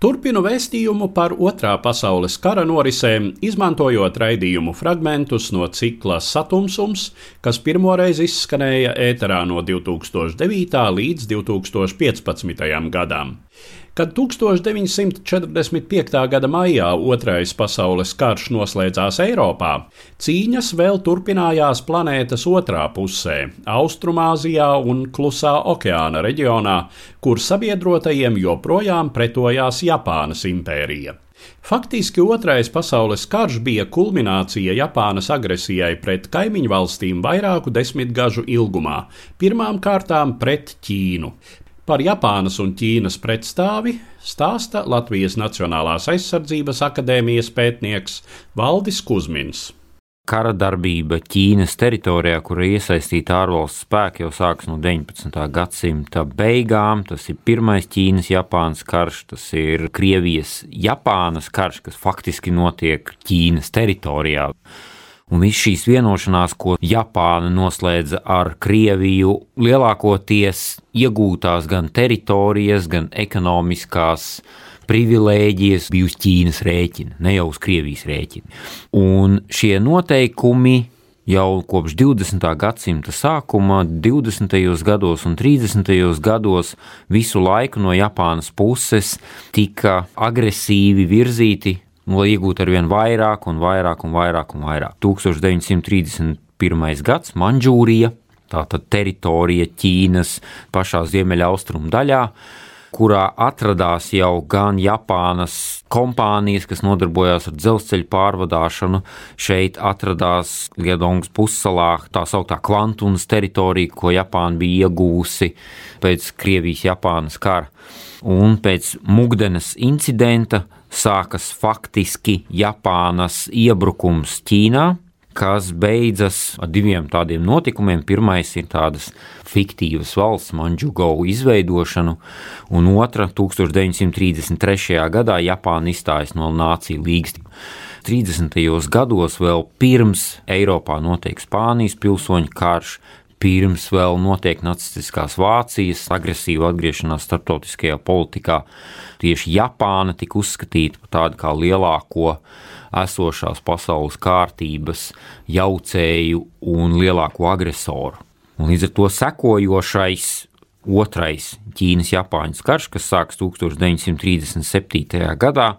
Turpinu vēstījumu par Otrā pasaules kara norisēm, izmantojot raidījumu fragmentus no cikla Satumsums, kas pirmoreiz izskanēja ēterā no 2009. līdz 2015. gadam. Kad 1945. gada maijā Otrais pasaules karš noslēdzās Eiropā, cīņas vēl turpinājās planētas otrā pusē, Austrumāzijā un Klusā okeāna reģionā, kur sabiedrotajiem joprojām pretojās Japānas impērija. Faktiski Otrais pasaules karš bija kulminācija Japānas agresijai pret kaimiņu valstīm vairāku desmitgažu ilgumā, pirmām kārtām pret Ķīnu. Par Japānas un Ķīnas pretstāvi stāsta Latvijas Nacionālās aizsardzības akadēmijas pētnieks Valdis Kusmins. Kara darbība Ķīnas teritorijā, kur ir iesaistīta ārvalstu spēki, jau sākas no 19. gadsimta beigām. Tas ir pirmais Ķīnas-Japānas karš, tas ir Krievijas-Japānas karš, kas faktiski notiek Ķīnas teritorijā. Un viss šīs vienošanās, ko Japāna noslēdza ar Krieviju, lielākoties iegūtās gan teritorijas, gan ekonomiskās privilēģijas bija uz Ķīnas rēķina, ne jau uz Krievijas rēķina. Un šie noteikumi jau kopš 20. gadsimta sākuma, 20. gados un 30. gados visu laiku no Japānas puses tika agresīvi virzīti lai iegūtu ar vien vairāk un vairāk un vairāk un vairāk. 1931. gads Manžūrija, tātad teritorija Ķīnas pašā ziemeļaustrumu daļā, kurā atradās jau gan Japānas kompānijas, kas nodarbojās ar dzelzceļa pārvadāšanu. Šeit atradās Liedongas pussalā tā sauktā kvantunas teritorija, ko Japāna bija iegūsi pēc Krievijas-Japānas kara. Un pēc Mugdenes incidenta sākas faktiski Japānas iebrukums Ķīnā, kas beidzas ar diviem tādiem notikumiem. Pirmais ir tādas fiktīvas valsts Manžugau izveidošanu, un otra - 1933. gadā Japāna izstājas no Nāciju līgas. 30. gados, vēl pirms Eiropā notiek Spānijas pilsoņu karš, pirms vēl notiek nacistiskās Vācijas agresīva atgriešanās starptautiskajā politikā, tieši Japāna tika uzskatīta par tādu kā lielāko esošās pasaules kārtības jaucēju un lielāko agresoru. Un līdz ar to sekojošais otrais Ķīnas-Japāņas karš, kas sākas 1937. gadā,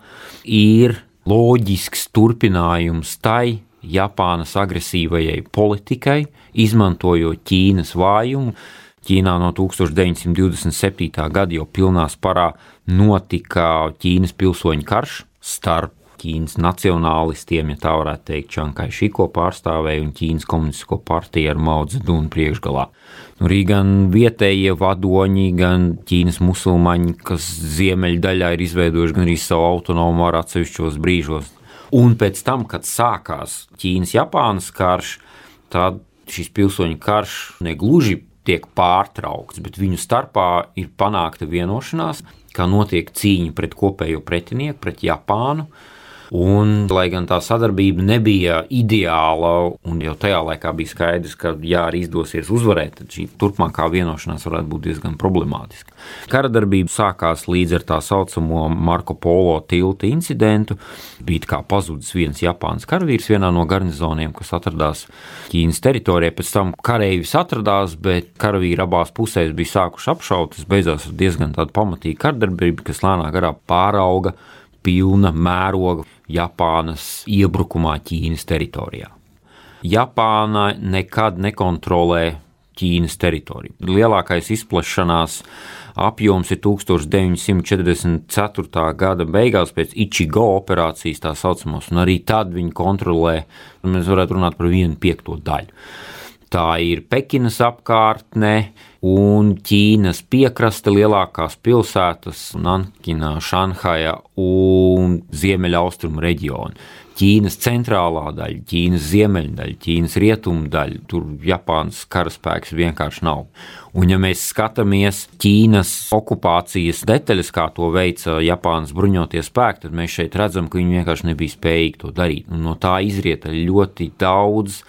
ir loģisks turpinājums tai Japānas agresīvajai politikai, izmantojot Ķīnas vājumu. Ķīnā no 1927. gada jau pilnā sparā notika Ķīnas pilsoņu karš starp Ķīnas nacionālistiem, ja tā varētu teikt, Čankai Šiko pārstāvēja un Ķīnas komunistisko partiju ar Mao Zedunu priekšgalā. Nu, arī gan vietējie vadoņi, gan Ķīnas musulmaņi, kas ziemeļdaļā ir izveidojuši gan arī savu autonomu varu atsevišķos brīžos, Un pēc tam, kad sākās Ķīnas-Japānas karš, tad šis pilsoņu karš negluži tiek pārtraukts, bet viņu starpā ir panākta vienošanās, ka notiek cīņa pret kopējo pretinieku, pret Japānu. Un, lai gan tā sadarbība nebija ideāla, un jau tajā laikā bija skaidrs, ka, ja arī izdosies uzvarēt, tad šī turpmākā vienošanās varētu būt diezgan problemātiska. Kara darbība sākās līdz ar tā saucamo Marko Polo tilta incidentu. Bija kā pazudis viens Japānas karavīrs vienā no garnizoniem, kas atradās Ķīnas teritorijā. Pēc tam karavīrs atradās, bet karavīri abās pusēs bija sākuši apšaut. Tas beidzās ar diezgan pamatīgu kardarbību, kas lēnā garā pārauga pilna mēroga Japānas iebrukumā Ķīnas teritorijā. Japāna nekad nekontrolē Ķīnas teritoriju. Lielākais izplešanās apjoms ir 1944. gada beigās pēc Ichigo operācijas tā saucamos, un arī tad viņi kontrolē, mēs varētu runāt par vienu piekto daļu. Tā ir Pekinas apkārtne un Ķīnas piekraste lielākās pilsētas - Nankina, Šanhaja un Ziemeļaustrumu reģioni. Ķīnas centrālā daļa, Ķīnas ziemeļdaļa, Ķīnas rietumu daļa. Tur Japānas karaspēks vienkārši nav. Un, ja mēs skatāmies Ķīnas okupācijas detaļas, kā to veica Japānas bruņotie spēki, tad mēs šeit redzam, ka viņi vienkārši nebija spējīgi to darīt. Un no tā izriet ļoti daudz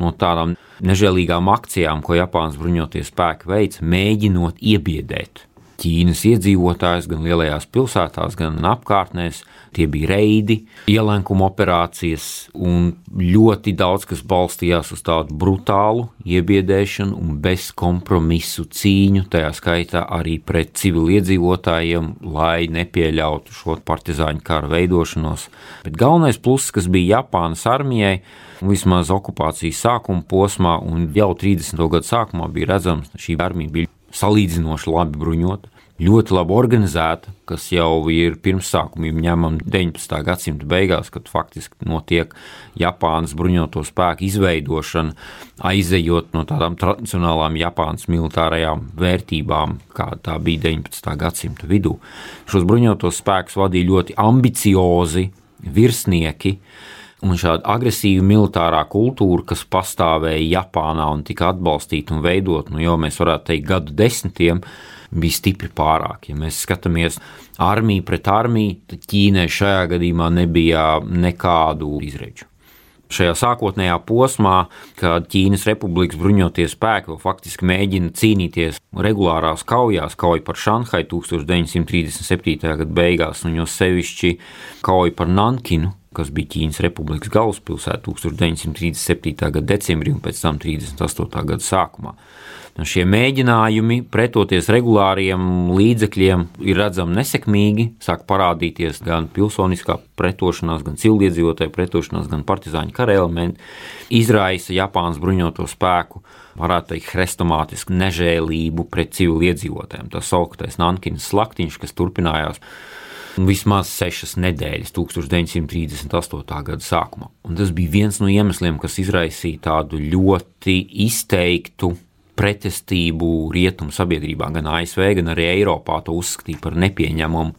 no tādām nežēlīgām akcijām, ko Japānas bruņotie spēki veica, mēģinot iebiedēt Ķīnas iedzīvotājus gan lielajās pilsētās, gan apkārtnēs. Tie bija reidi, ielenkuma operācijas un ļoti daudz kas balstījās uz tādu brutālu iebiedēšanu un bezkompromisu cīņu, tajā skaitā arī pret civiliedzīvotājiem, lai nepieļautu šo partizāņu kara veidošanos. Bet galvenais pluss, kas bija Japānas armijai, vismaz okupācijas sākuma posmā un jau 30. gadu sākumā bija redzams, šī armija bija salīdzinoši labi bruņota, ļoti labi organizēta, kas jau ir pirmsākumiem ņemama 19. gadsimta beigās, kad faktiski notiek Japānas bruņoto spēku izveidošana, aizejot no tādām tradicionālām Japānas militārajām vērtībām, kā tā bija 19. gadsimta vidū. Šos bruņotos spēkus vadīja ļoti ambiciozi virsnieki, Un šāda agresīva militārā kultūra, kas pastāvēja Japānā un tika atbalstīta un veidota, nu jau mēs varētu teikt, gadu desmitiem, bija stipri pārāk. Ja mēs skatāmies armiju pret armiju, tad Ķīnai šajā gadījumā nebija nekādu izredzu. Šajā sākotnējā posmā, kad Ķīnas Republikas bruņotie spēki faktiski mēģina cīnīties regulārās kaujās, kauja par Šanhai 1937. gada beigās, un jo sevišķi kauja par Nankinu, kas bija Ķīnas Republikas galvaspilsēta 1937. gada decembrī un pēc tam 38. gada sākumā. Un šie mēģinājumi pretoties regulāriem līdzekļiem ir redzami nesekmīgi, sāk parādīties gan pilsoniskā pretošanās, gan civiliedzīvotāju pretošanās, gan partizāņu kara elementi, izraisa Japānas bruņoto spēku, varētu teikt, hrestomātisku nežēlību pret civiliedzīvotājiem. Tas sauktais Nankinas slaktiņš, kas turpinājās vismaz sešas nedēļas 1938. gada sākumā. Un tas bija viens no iemesliem, kas izraisīja tādu ļoti izteiktu pretestību rietumu sabiedrībā, gan ASV, gan arī Eiropā to uzskatīja par nepieņemumu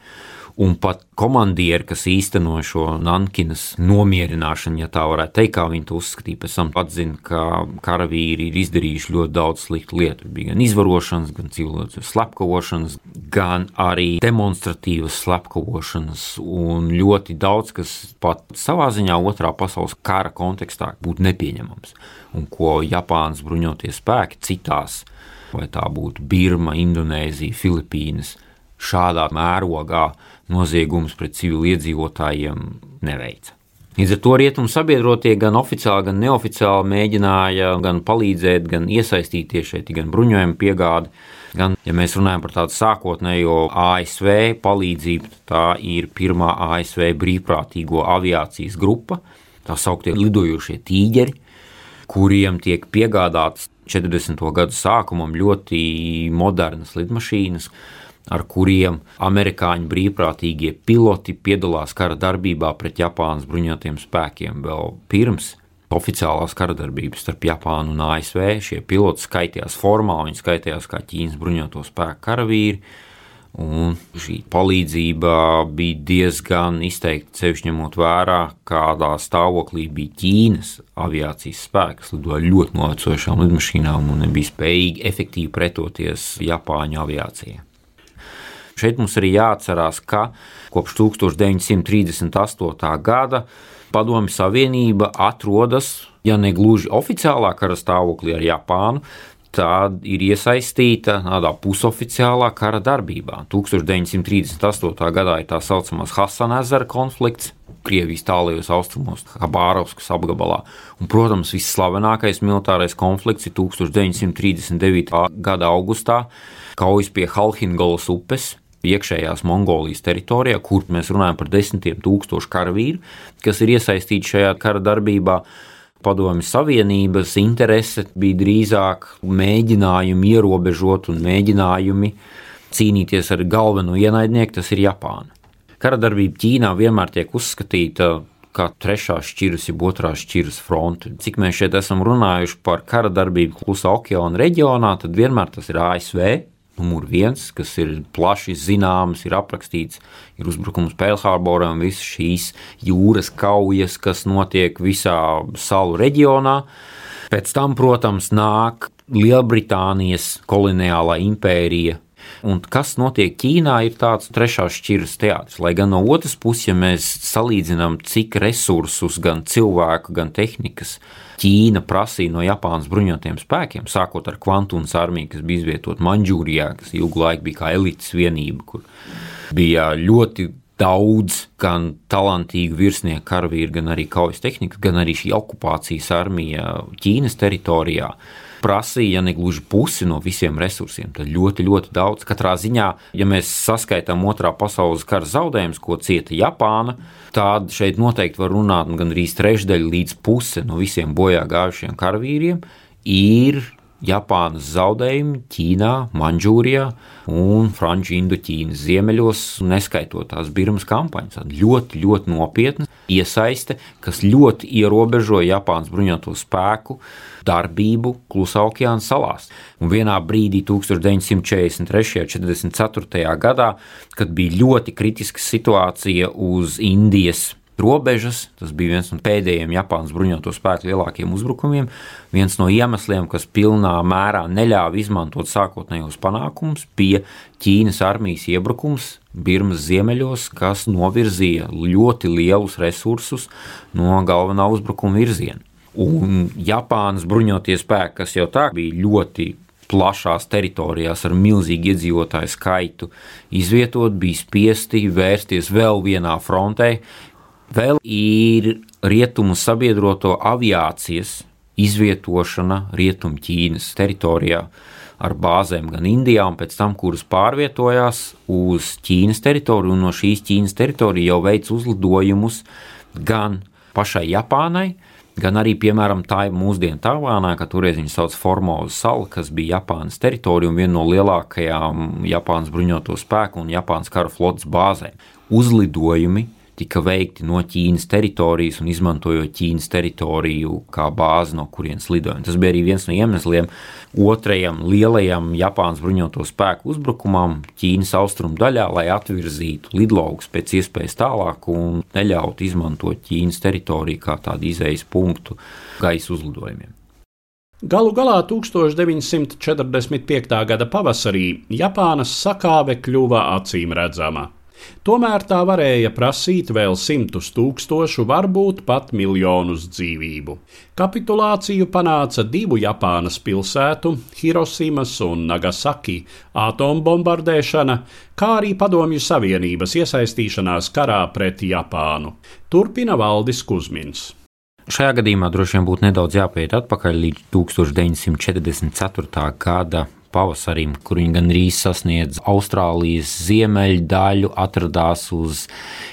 un pat komandieri, kas īstenoja šo Nankinas nomierināšanu, ja tā varētu teikt, kā viņi to uzskatīja, pēc tam atzina, ka karavīri ir izdarījuši ļoti daudz sliktu lietu. Bija gan izvarošanas, gan cilvēku slepkavošanas, gan arī demonstratīvas slepkavošanas, un ļoti daudz, kas pat savā ziņā otrā pasaules kara kontekstā būtu nepieņemams, un ko Japānas bruņotie spēki citās, vai tā būtu Birma, Indonēzija, Filipīnas, šādā mērogā noziegums pret civiliedzīvotājiem neveica. Līdz ar to rietumu sabiedrotie gan oficiāli, gan neoficiāli mēģināja gan palīdzēt, gan iesaistīties šeit, gan bruņojuma piegādi. Gan, ja mēs runājam par tādu sākotnējo ASV palīdzību, tā ir pirmā ASV brīvprātīgo aviācijas grupa, tā sauktie lidojošie tīģeri, kuriem tiek piegādātas 40. gadu sākumam ļoti modernas lidmašīnas, ar kuriem amerikāņu brīvprātīgie piloti piedalās kara darbībā pret Japānas bruņotajiem spēkiem vēl pirms oficiālās kara darbības starp Japānu un ASV. Šie piloti skaitījās formā, viņi skaitījās kā Ķīnas bruņoto spēku karavīri. Un šī palīdzība bija diezgan izteikta, sevišķi ņemot vērā, kādā stāvoklī bija Ķīnas aviācijas spēks. Lidoja ļoti novecojušām lidmašīnām un nebija spējīgi efektīvi pretoties Japāņu aviācijai. Šeit mums arī jāatcerās, ka kopš 1938. gada Padomju Savienība atrodas, ja ne gluži oficiālā kara stāvoklī ar Japānu, tad ir iesaistīta tādā pusoficiālā kara darbībā. 1938. gadā ir tā saucamais Hasanezera konflikts. Krievijas tālajos austrumos, Habārovskas apgabalā. Un, protams, visslavenākais militārais konflikts ir 1939. gada augustā, kaujas pie Halhingolas upes, iekšējās Mongolijas teritorijā, kur mēs runājam par desmitiem tūkstošu karavīru, kas ir iesaistīti šajā kara darbībā. Padomju Savienības interese bija drīzāk mēģinājumi ierobežot un mēģinājumi cīnīties ar galveno ienaidnieku, tas ir Japāna. Kara darbība Ķīnā vienmēr tiek uzskatīta kā trešā šķiras, jeb otrā šķiras fronte. Cik mēs šeit esam runājuši par kara darbību Klusā okeāna reģionā, tad vienmēr tas ir ASV. Numur viens, kas ir plaši zināms, ir aprakstīts, ir uzbrukums Pēlhārboram, visas šīs jūras kaujas, kas notiek visā salu reģionā. Pēc tam, protams, nāk Lielbritānijas koloniālā impērija Un kas notiek Ķīnā, ir tāds trešās šķiras teātris. Lai gan no otras puses, ja mēs salīdzinām, cik resursus, gan cilvēku, gan tehnikas Ķīna prasīja no Japānas bruņotajiem spēkiem, sākot ar Kvantunas armiju, kas bija izvietota Manģūrijā, kas ilgu laiku bija kā elites vienība, kur bija ļoti daudz gan talantīgu virsnieku karavīru, gan arī kaujas tehnikas, gan arī šī okupācijas armija Ķīnas teritorijā prasīja, ja ne gluži pusi no visiem resursiem, tad ļoti, ļoti daudz. Katrā ziņā, ja mēs saskaitām otrā pasaules kara zaudējumus, ko cieta Japāna, tad šeit noteikti var runāt gan arī trešdaļa līdz puse no visiem bojā gājušiem karavīriem ir Japānas zaudējumi Ķīnā, Manžūrijā un Franču Indoķīnas ziemeļos, neskaitot tās Birmas kampaņas. Tad ļoti, ļoti nopietna iesaiste, kas ļoti ierobežo Japānas bruņoto spēku darbību Klusā okeāna salās. Un vienā brīdī, 1943. un 1944. gadā, kad bija ļoti kritiska situācija uz Indijas robežas. Tas bija viens no pēdējiem Japānas bruņoto spēku lielākiem uzbrukumiem. Viens no iemesliem, kas pilnā mērā neļāva izmantot sākotnējos panākumus, bija Ķīnas armijas iebrukums Birmas ziemeļos, kas novirzīja ļoti lielus resursus no galvenā uzbrukuma virziena. Un Japānas bruņotie spēki, kas jau tā bija ļoti plašās teritorijās ar milzīgu iedzīvotāju skaitu, izvietot, bija spiesti vērsties vēl vienā frontē, Vēl ir rietumu sabiedroto aviācijas izvietošana Rietumķīnas teritorijā ar bāzēm gan Indijā, un pēc tam, kuras pārvietojās uz Ķīnas teritoriju, un no šīs Ķīnas teritorijas jau veids uzlidojumus gan pašai Japānai, gan arī, piemēram, tā mūsdienu Tāvānā, ka toreiz viņa sauc Formosa sala, kas bija Japānas teritorija un viena no lielākajām Japānas bruņoto spēku un Japānas kara flotes bāzēm. Uzlidojumi tika veikti no Ķīnas teritorijas un izmantojot Ķīnas teritoriju kā bāzi, no kurienes lidojumi. Tas bija arī viens no iemesliem otrajam lielajam Japānas bruņoto spēku uzbrukumam Ķīnas austrumu daļā, lai atvirzītu lidlaukus pēc iespējas tālāk un neļautu izmantot Ķīnas teritoriju kā tādu izējas punktu gaisa uzlidojumiem. Galu galā 1945. gada pavasarī Japānas sakāve kļuva acīm redzama. Tomēr tā varēja prasīt vēl simtus tūkstošu, varbūt pat miljonus dzīvību. Kapitulāciju panāca divu Japānas pilsētu, Hirosimas un Nagasaki, atombombardēšana, kā arī Padomju Savienības iesaistīšanās karā pret Japānu. Turpina Valdis Kusmins. Šajā gadījumā droši vien būtu nedaudz jāpiet atpakaļ līdz 1944. gada pavasarim, kur viņi gandrīz sasniedz Austrālijas ziemeļu daļu, atradās uz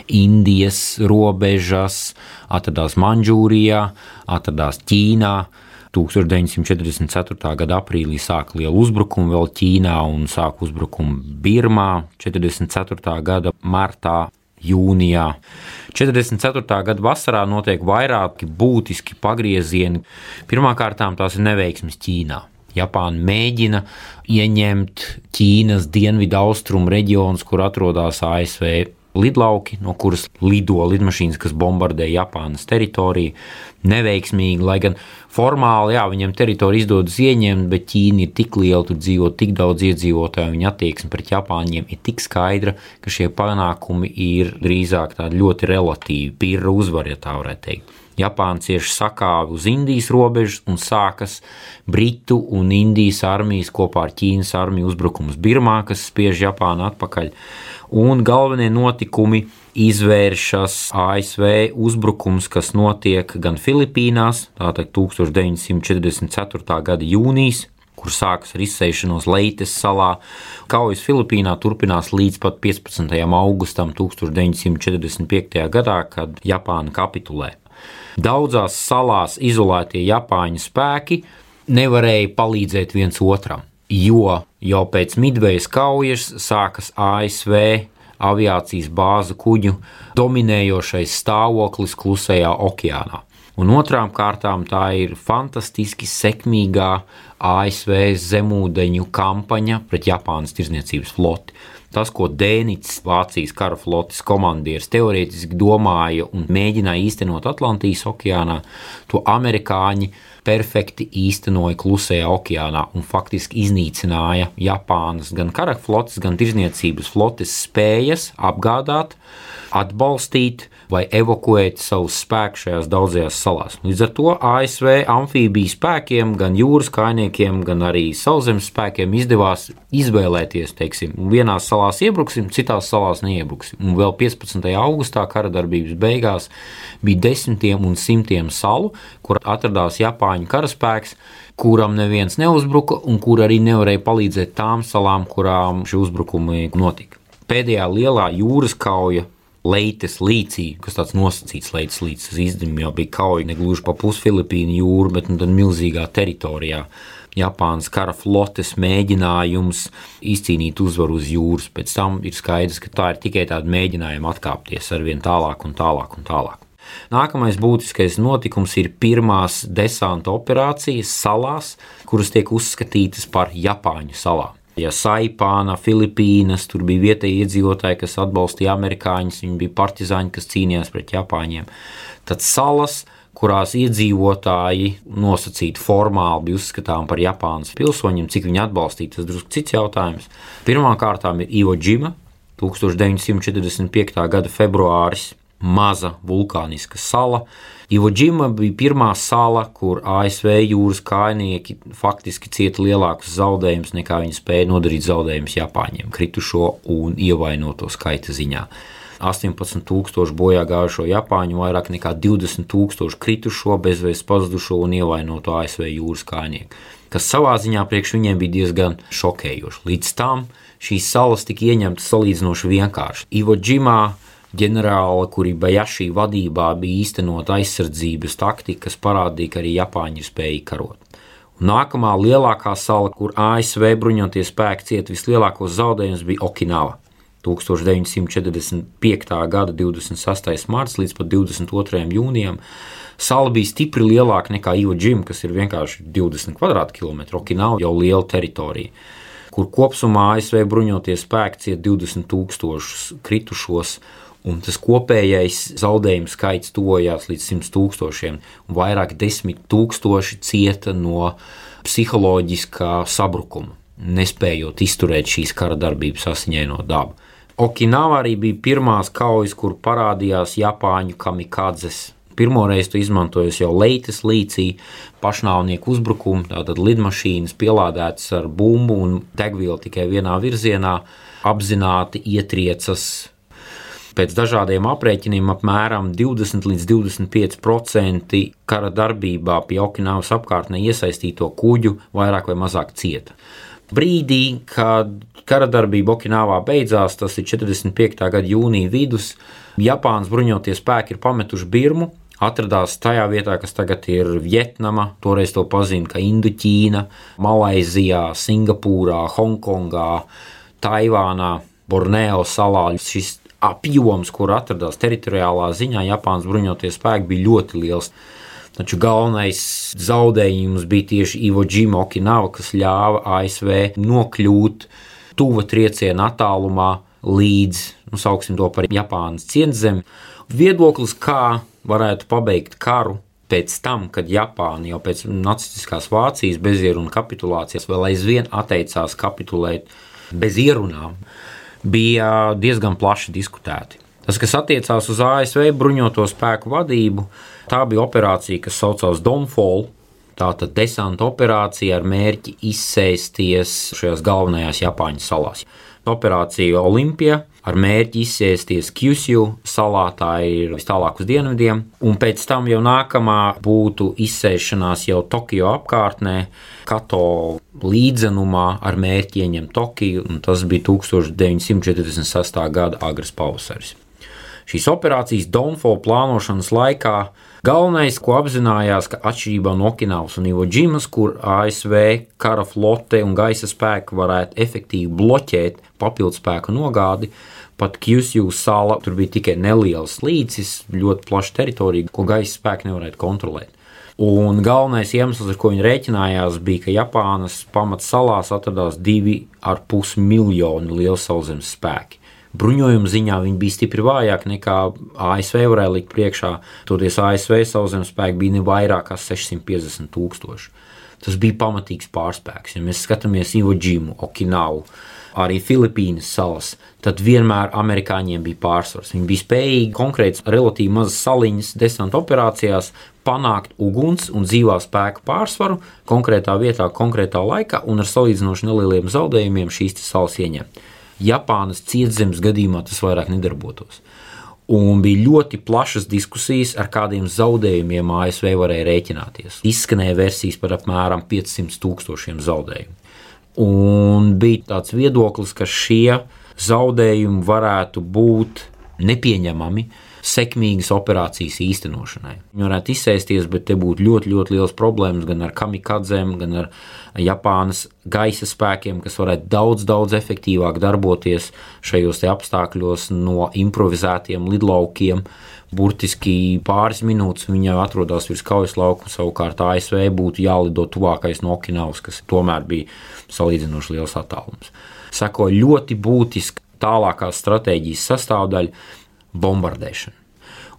Indijas robežas, atradās Manžūrijā, atradās Ķīnā. 1944. gada aprīlī sāka lielu uzbrukumu vēl Ķīnā un sāka uzbrukumu Birmā 44. gada martā. Jūnijā. 44. gada vasarā notiek vairāki būtiski pagriezieni. Pirmkārt, tās ir neveiksmes Ķīnā. Japāna mēģina ieņemt Ķīnas dienvidu austrumu reģionus, kur atrodas ASV lidlauki, no kuras lido lidmašīnas, kas bombardē Japānas teritoriju. Neveiksmīgi, lai gan formāli jā, viņam teritoriju izdodas ieņemt, bet Ķīna ir tik liela, tur dzīvo tik daudz iedzīvotāju, viņa attieksme pret Japāņiem ir tik skaidra, ka šie panākumi ir drīzāk ļoti relatīvi, pirra uzvara, ja tā varētu teikt. Japāna cieši sakāvi uz Indijas robežas un sākas Britu un Indijas armijas kopā ar Ķīnas armiju uzbrukums Birmā, kas spiež Japānu atpakaļ. Un galvenie notikumi izvēršas ASV uzbrukums, kas notiek gan Filipīnās, tātad 1944. gada jūnijas, kur sākas ar izsēšanos Leites salā. Kaujas Filipīnā turpinās līdz pat 15. augustam 1945. gadā, kad Japāna kapitulē. Daudzās salās izolētie Japāņu spēki nevarēja palīdzēt viens otram, jo jau pēc Midvejas kaujas sākas ASV aviācijas bāzu kuģu dominējošais stāvoklis Klusajā okeānā. Un otrām kārtām tā ir fantastiski sekmīgā ASV zemūdeņu kampaņa pret Japānas tirzniecības floti. Tas, ko Dēnits, Vācijas kara flotes komandieris, teorētiski domāja un mēģināja īstenot Atlantijas okeānā, to amerikāņi perfekti īstenoja Klusajā okeānā un faktiski iznīcināja Japānas gan kara flotes, gan tirzniecības flotes spējas apgādāt, atbalstīt vai evakuēt savus spēkus šajās daudzajās salās. Līdz ar to ASV amfībiju spēkiem, gan jūras kainiekiem, gan arī sauszemes spēkiem izdevās izvēlēties, teiksim, vienās salās iebruksim, citās salās neiebruksim. Un vēl 15. augustā kara darbības beigās bija desmitiem un simtiem salu, kur atradās Japāņu karaspēks kuram neviens neuzbruka un kur arī nevarēja palīdzēt tām salām, kurām šie uzbrukumi notika. Pēdējā lielā jūras kauja Leites līcī, kas tāds nosacīts leites līcis. Īstenībā jau bija kauja ne gluži pa pusfilipīnu jūru, bet nu, milzīgā teritorijā. Japānas kara flotes mēģinājums izcīnīt uzvaru uz jūras. Pēc tam ir skaidrs, ka tā ir tikai tāda mēģinājuma atkāpties ar vien tālāk un tālāk un tālāk. Nākamais būtiskais notikums ir pirmās desanta operācijas salās, kuras tiek uzskatītas par Japāņu salām ja Saipāna, Filipīnas, tur bija vietējie iedzīvotāji, kas atbalstīja amerikāņus, viņi bija partizāņi, kas cīnījās pret Japāņiem. Tad salas, kurās iedzīvotāji nosacīti formāli bija uzskatāmi par Japānas pilsoņiem, cik viņi atbalstīja, tas drusku cits jautājums. Pirmkārt ir Ivo Džima, 1945. gada februāris, maza vulkāniska sala. Ivoģima bija pirmā sala, kur ASV jūras kājnieki faktiski cieta lielākus zaudējumus nekā viņi spēja nodarīt zaudējumus Japāņiem, kritušo un ievainoto skaita ziņā. 18,000 bojā gājušo Japāņu, vairāk nekā 20,000 kritušo, bezvēs pazudušo un ievainoto ASV jūras kājnieku, kas savā ziņā priekš viņiem bija diezgan šokējoši. Līdz tam šīs salas tika ieņemtas salīdzinoši vienkārši. Ivoģimā ģenerāla, kuri Bajašī vadībā bija īstenot aizsardzības taktika, kas parādīja, ka arī Japāņi ir spējīgi karot. Un nākamā lielākā sala, kur ASV bruņotie spēki cieta vislielākos zaudējumus, bija Okinava. 1945. gada 26. marts līdz 22. jūnijam sala bija stipri lielāka nekā Ivo Džim, kas ir vienkārši 20 km2. Okinava jau liela teritorija, kur kopumā ASV bruņotie spēki cieta 20 tūkstošus kritušos un tas kopējais zaudējumu skaits tuvojās līdz 100 tūkstošiem, un vairāk desmit tūkstoši cieta no psiholoģiskā sabrukuma, nespējot izturēt šīs kara darbības asiņaino dabu. Okinava arī bija pirmās kaujas, kur parādījās Japāņu kamikadzes. Pirmoreiz to izmantojas jau Leitas līcī, pašnāvnieku uzbrukumu, tātad lidmašīnas pielādētas ar bumbu un degvielu tikai vienā virzienā, apzināti ietriecas pēc dažādiem aprēķiniem apmēram 20 līdz 25% kara darbībā pie Okinavas apkārtnē iesaistīto kuģu vairāk vai mazāk cieta. Brīdī, kad kara darbība Okinavā beidzās, tas ir 45. gada jūnija vidus, Japānas bruņotie spēki ir pametuši Birmu, atradās tajā vietā, kas tagad ir Vietnama, toreiz to pazina kā Indoķīna, Malaizijā, Singapūrā, Hongkongā, Taivānā, Borneo salā. Šis apjoms, kur atradās teritoriālā ziņā, Japānas bruņotie spēki bija ļoti liels. Taču galvenais zaudējums bija tieši Ivo Džima Okinava, kas ļāva ASV nokļūt tuva trieciena attālumā līdz, nu, sauksim to par Japānas cienzemi. Viedoklis, kā varētu pabeigt karu pēc tam, kad Japāna jau pēc nacistiskās Vācijas bezieru un kapitulācijas vēl aizvien atteicās kapitulēt bez ierunām bija diezgan plaši diskutēti. Tas, kas attiecās uz ASV bruņoto spēku vadību, tā bija operācija, kas saucās Domfall. Tātad desanta operācija ar mērķi izsēsties šajās galvenajās Japāņu salās. Operācija Olimpija ar mērķi izsēsties Kyusju salā, tā ir vis tālāk uz dienvidiem, un pēc tam jau nākamā būtu izsēšanās jau Tokio apkārtnē, Kato līdzenumā ar mērķi ieņemt Tokiju, un tas bija 1948. gada agras pavasaris. Šīs operācijas Donfo plānošanas laikā Galvenais, ko apzinājās, ka atšķirībā no Okinavas un Ivo Džimas, kur ASV kara flote un gaisa spēki varētu efektīvi bloķēt papildu spēku nogādi, pat Kjusju sala tur bija tikai neliels līcis, ļoti plaša teritorija, ko gaisa spēki nevarētu kontrolēt. Un galvenais iemesls, ar ko viņi rēķinājās, bija, ka Japānas pamatsalās atradās divi ar pus miljoni lielu sauszemes spēki bruņojuma ziņā viņi bija stipri vājāki nekā ASV varēja likt priekšā. Toties ASV sauszemes spēki bija ne vairāk kā 650 tūkstoši. Tas bija pamatīgs pārspēks. Ja mēs skatāmies Ivo Džimu, Okinavu, arī Filipīnas salas, tad vienmēr amerikāņiem bija pārsvars. Viņi bija spējīgi konkrēti relatīvi mazas saliņas desmit operācijās panākt uguns un dzīvā spēka pārsvaru konkrētā vietā, konkrētā laikā un ar salīdzinoši nelieliem zaudējumiem šīs salas ieņemt. Japānas cietzemes gadījumā tas vairāk nedarbotos. Un bija ļoti plašas diskusijas, ar kādiem zaudējumiem ASV varēja rēķināties. Izskanēja versijas par apmēram 500 tūkstošiem zaudējumu. Un bija tāds viedoklis, ka šie zaudējumi varētu būt nepieņemami sekmīgas operācijas īstenošanai. Viņi varētu izsēsties, bet te būtu ļoti, ļoti liels problēmas gan ar kamikadzēm, gan ar Japānas gaisa spēkiem, kas varētu daudz, daudz efektīvāk darboties šajos apstākļos no improvizētiem lidlaukiem. Burtiski pāris minūtes viņa atrodas virs kaujas laukuma, savukārt ASV būtu jālido tuvākais no Okinavas, kas tomēr bija salīdzinoši liels attālums. Seko ļoti būtiski tālākās stratēģijas sastāvdaļa - bombardēšana.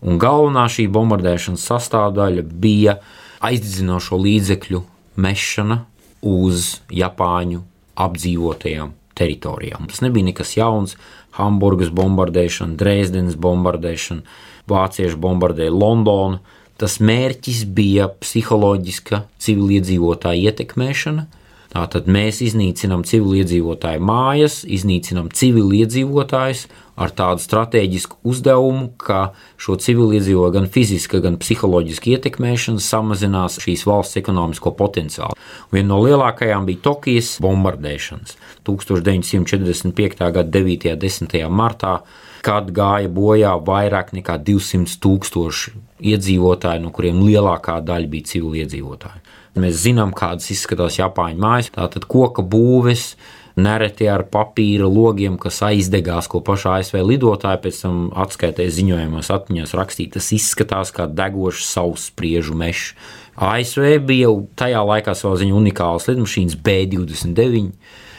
Un galvenā šī bombardēšanas sastāvdaļa bija aizdedzinošo līdzekļu mešana uz Japāņu apdzīvotajām teritorijām. Tas nebija nekas jauns. Hamburgas bombardēšana, Dresdenes bombardēšana, vācieši bombardēja Londonu. Tas mērķis bija psiholoģiska civiliedzīvotāja ietekmēšana, Tātad mēs iznīcinām civiliedzīvotāju mājas, iznīcinām civiliedzīvotājus ar tādu strateģisku uzdevumu, ka šo civiliedzīvotāju gan fiziska, gan psiholoģiska ietekmēšana samazinās šīs valsts ekonomisko potenciālu. Viena no lielākajām bija Tokijas bombardēšanas 1945. gada 9. un 10. martā kad gāja bojā vairāk nekā 200 tūkstoši iedzīvotāji, no kuriem lielākā daļa bija civiliedzīvotāji. Mēs zinām, kādas izskatās Japāņu mājas. Tātad koka būves, nereti ar papīra logiem, kas aizdegās, ko pašā ASV lidotāja pēc tam atskaitēja ziņojumos, atmiņās rakstīt. Tas izskatās kā degošs savs spriežu mežs. ASV bija tajā laikā savā ziņā unikāls lidmašīnas B-29,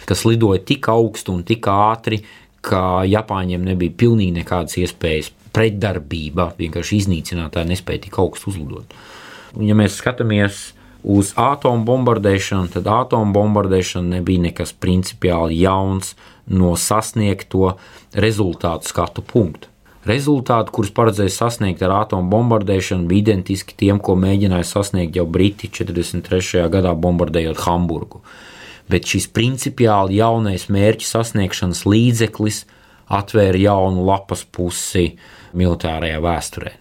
kas lidoja tik augstu un tik ātri, ka Japāņiem nebija pilnīgi nekādas iespējas pretdarbība, vienkārši iznīcinātāji nespēja tik augstu uzlidot. Ja mēs skatāmies uz atomu bombardēšanu, tad atomu bombardēšana nebija nekas principiāli jauns no sasniegto rezultātu skatu punktu. Rezultāti, kurus paredzēja sasniegt ar atomu bombardēšanu, bija identiski tiem, ko mēģināja sasniegt jau Briti 43. gadā bombardējot Hamburgu. Bet šis principiāli jaunais mērķa sasniegšanas līdzeklis atvēra jaunu lapas pusi militārajā vēsturē.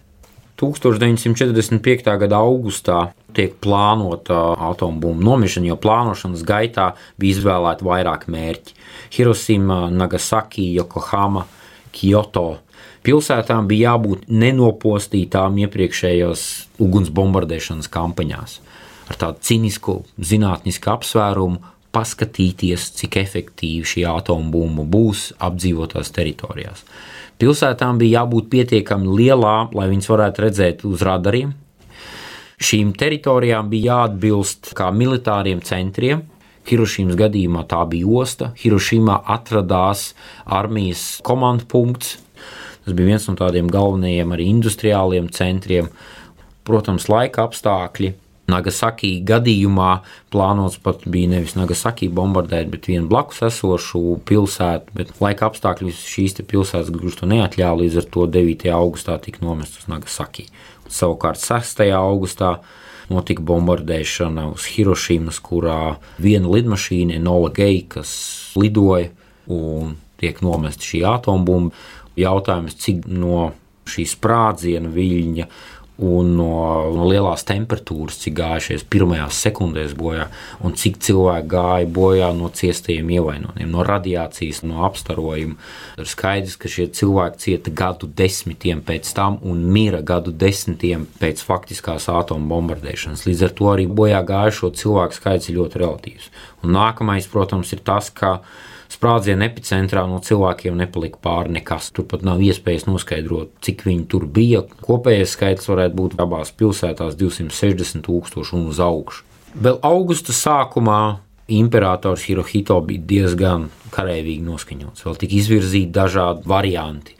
1945. gada augustā tiek plānota atombumbu nomišana, jo plānošanas gaitā bija izvēlēti vairāk mērķi - Hiroshima, Nagasaki, Yokohama, Kyoto. Pilsētām bija jābūt nenopostītām iepriekšējos uguns bombardēšanas kampaņās. Ar tādu cinisku zinātnisku apsvērumu paskatīties, cik efektīvi šī atombumba būs apdzīvotās teritorijās. Pilsētām bija jābūt pietiekami lielām, lai viņas varētu redzēt uz radariem. Šīm teritorijām bija jāatbilst kā militāriem centriem. Hirošīmas gadījumā tā bija osta. Hirošīmā atradās armijas komandu punkts. Tas bija viens no tādiem galvenajiem arī industriāliem centriem. Protams, laika apstākļi Nagasaki gadījumā plānots pat bija nevis Nagasaki bombardēt, bet vienu blakus esošu pilsētu, bet laika apstākļi šīs pilsētas gluži to neatļāva, līdz ar to 9. augustā tika nomests uz Nagasaki. Savukārt 6. augustā notika bombardēšana uz Hirošimas, kurā viena lidmašīna, Enola Gei, kas lidoja un tiek nomesta šī atombumba. Jautājums, cik no šī sprādziena viļņa un no, no lielās temperatūras, cik gājušies pirmajās sekundēs bojā, un cik cilvēki gāja bojā no ciestajiem ievainojumiem, no radiācijas, no apstarojuma. Ir skaidrs, ka šie cilvēki cieta gadu desmitiem pēc tam un mira gadu desmitiem pēc faktiskās atomu bombardēšanas. Līdz ar to arī bojā gājušo cilvēku skaits ir ļoti relatīvs. Un nākamais, protams, ir tas, ka sprādziena epicentrā no cilvēkiem nepalika pāri nekas. Turpat nav iespējas noskaidrot, cik viņi tur bija. Kopējais skaits varētu būt abās pilsētās 260 tūkstoši un uz augšu. Vēl augusta sākumā imperators Hirohito bija diezgan karavīgi noskaņots. Vēl tika izvirzīti dažādi varianti.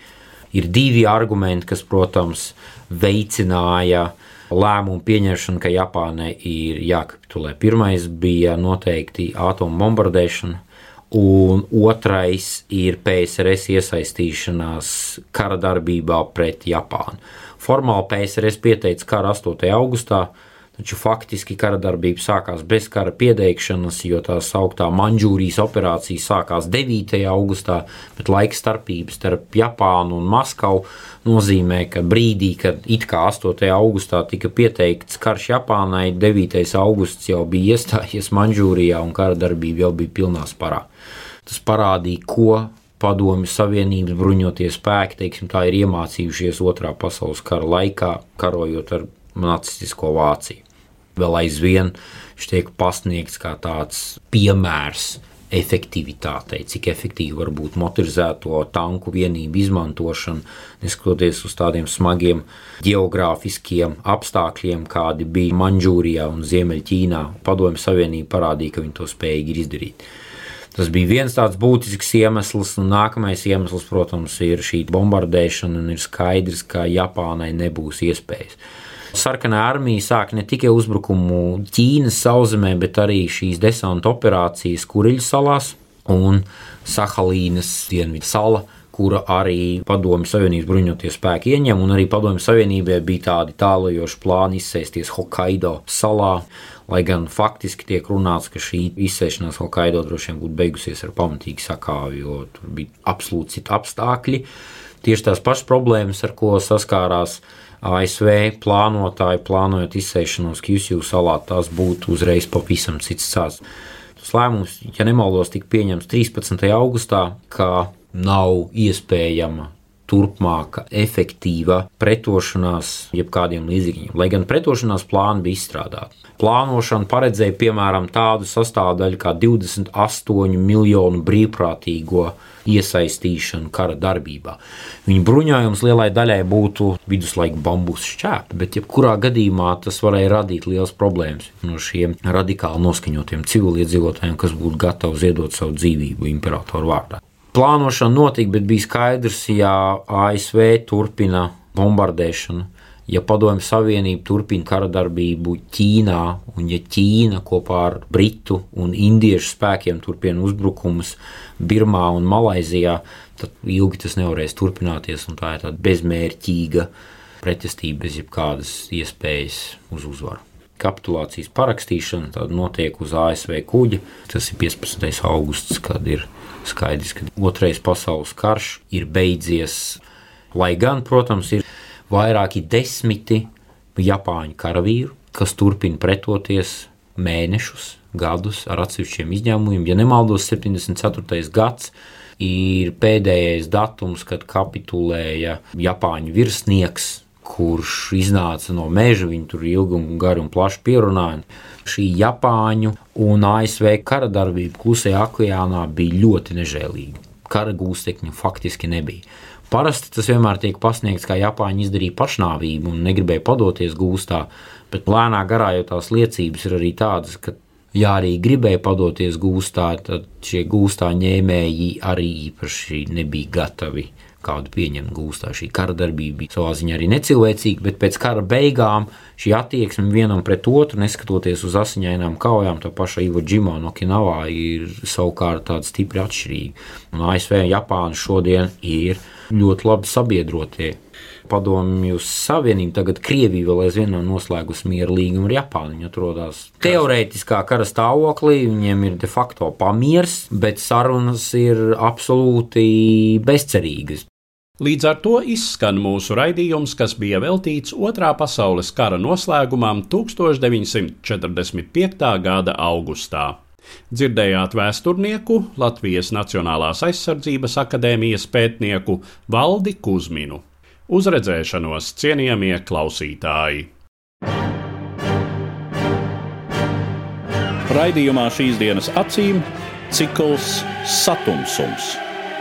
Ir divi argumenti, kas, protams, veicināja lēmumu pieņemšanu, ka Japānai ir jākapitulē. Pirmais bija noteikti atomu bombardēšana, un otrais ir PSRS iesaistīšanās kara darbībā pret Japānu. Formāli PSRS pieteica karu 8. augustā, taču faktiski kara darbība sākās bez kara pieteikšanas, jo tā sauktā Manžūrijas operācija sākās 9. augustā, bet laika starpības starp Japānu un Maskavu nozīmē, ka brīdī, kad it kā 8. augustā tika pieteikts karš Japānai, 9. augusts jau bija iestājies Manžūrijā un kara darbība jau bija pilnā sparā. Tas parādīja, ko Padomju Savienības bruņotie spēki teiksim, ir iemācījušies Otrā pasaules kara laikā, karojot ar nacistisko Vāciju. Vēl aizvien viņš tiek pasniegts kā tāds piemērs efektivitātei, cik efektīvi var būt motorizēto tanku vienību izmantošana, neskatoties uz tādiem smagiem geogrāfiskiem apstākļiem, kādi bija Manžūrijā un Ziemeļķīnā. Padomju Savienība parādīja, ka viņi to spējīgi izdarīt. Tas bija viens tāds būtisks iemesls, un nākamais iemesls, protams, ir šī bombardēšana, un ir skaidrs, ka Japānai nebūs iespējas. Sarkanā armija sāk ne tikai uzbrukumu Ķīnas sauszemē, bet arī šīs desanta operācijas Kuriļu salās un Sahalīnas dienvidu salā kura arī Padomju Savienības bruņoties spēki ieņem, un arī Padomju Savienībai bija tādi tālajoši plāni izsēsties Hokkaido salā. Lai gan faktiski tiek runāts, ka šī izsēšanās Hokkaido droši vien būtu beigusies ar pamatīgu sakāvi, jo tur bija absolūti citi apstākļi. Tieši tās pašas problēmas, ar ko saskārās ASV plānotāji, plānojot izsēšanos Kjusju salā, tas būtu uzreiz pavisam cits stāsts. Tas lēmums, ja nemaldos, tika pieņemts 13. augustā, ka nav iespējama turpmāka, efektīva pretošanās jebkādiem līdzīgiem. Lai gan pretošanās plāni bija izstrādāti. Plānošana paredzēja piemēram tādu sastāvdaļu kā 28 miljonu brīvprātīgo iesaistīšanu kara darbībā. Viņa bruņojums lielai daļai būtu viduslaika bambusu šķēpi, bet jebkurā gadījumā tas varēja radīt liels problēmas no šiem radikāli noskaņotiem civiliedzīvotājiem, kas būtu gatavi ziedot savu dzīvību imperatoru vārdā plānošana notika, bet bija skaidrs, ja ASV turpina bombardēšanu, ja Padomju Savienība turpina kara darbību Ķīnā, un ja Ķīna kopā ar Britu un Indiešu spēkiem turpina uzbrukumus Birmā un Malaizijā, tad ilgi tas nevarēs turpināties, un tā ir tāda bezmērķīga pretestība bez jebkādas iespējas uz uzvaru kapitulācijas parakstīšana notiek uz ASV kuģa. Tas ir 15. augusts, kad ir skaidrs, ka otrais pasaules karš ir beidzies. Lai gan, protams, ir vairāki desmiti Japāņu karavīru, kas turpina pretoties mēnešus, gadus ar atsevišķiem izņēmumiem. Ja nemaldos, 74. gads ir pēdējais datums, kad kapitulēja Japāņu virsnieks kurš iznāca no meža, viņi tur ilgi un gari un plaši pierunāja. Šī Japāņu un ASV kara darbība Klusajā okeānā bija ļoti nežēlīga. Kara gūstekņu faktiski nebija. Parasti tas vienmēr tiek pasniegts, kā Japāņi izdarīja pašnāvību un negribēja padoties gūstā, bet lēnā garā jau tās liecības ir arī tādas, ka ja arī gribēja padoties gūstā, tad šie gūstā ņēmēji arī īpaši nebija gatavi kādu pieņemt gūstā. Šī kara darbība bija savā ziņā arī necilvēcīga, bet pēc kara beigām šī attieksme vienam pret otru, neskatoties uz asiņainām kaujām, tā paša Ivo Džimo no Kinavā ir savukārt tāda stipri atšķirīga. Un ASV un Japāna šodien ir ļoti labi sabiedrotie. Padomju Savienība, tagad Krievija vēl aizvien nav noslēgusi miera līgumu ar Japānu. Viņi atrodas teorētiskā kara stāvoklī, viņiem ir de facto pamiers, bet sarunas ir absolūti bezcerīgas. Līdz ar to izskan mūsu raidījums, kas bija veltīts Otrā pasaules kara noslēgumam 1945. gada augustā. Dzirdējāt vēsturnieku, Latvijas Nacionālās aizsardzības akadēmijas pētnieku Valdi Kusminu. Uz redzēšanos, cienījamie klausītāji! Raidījumā šīs dienas acīm cikls Satumsums -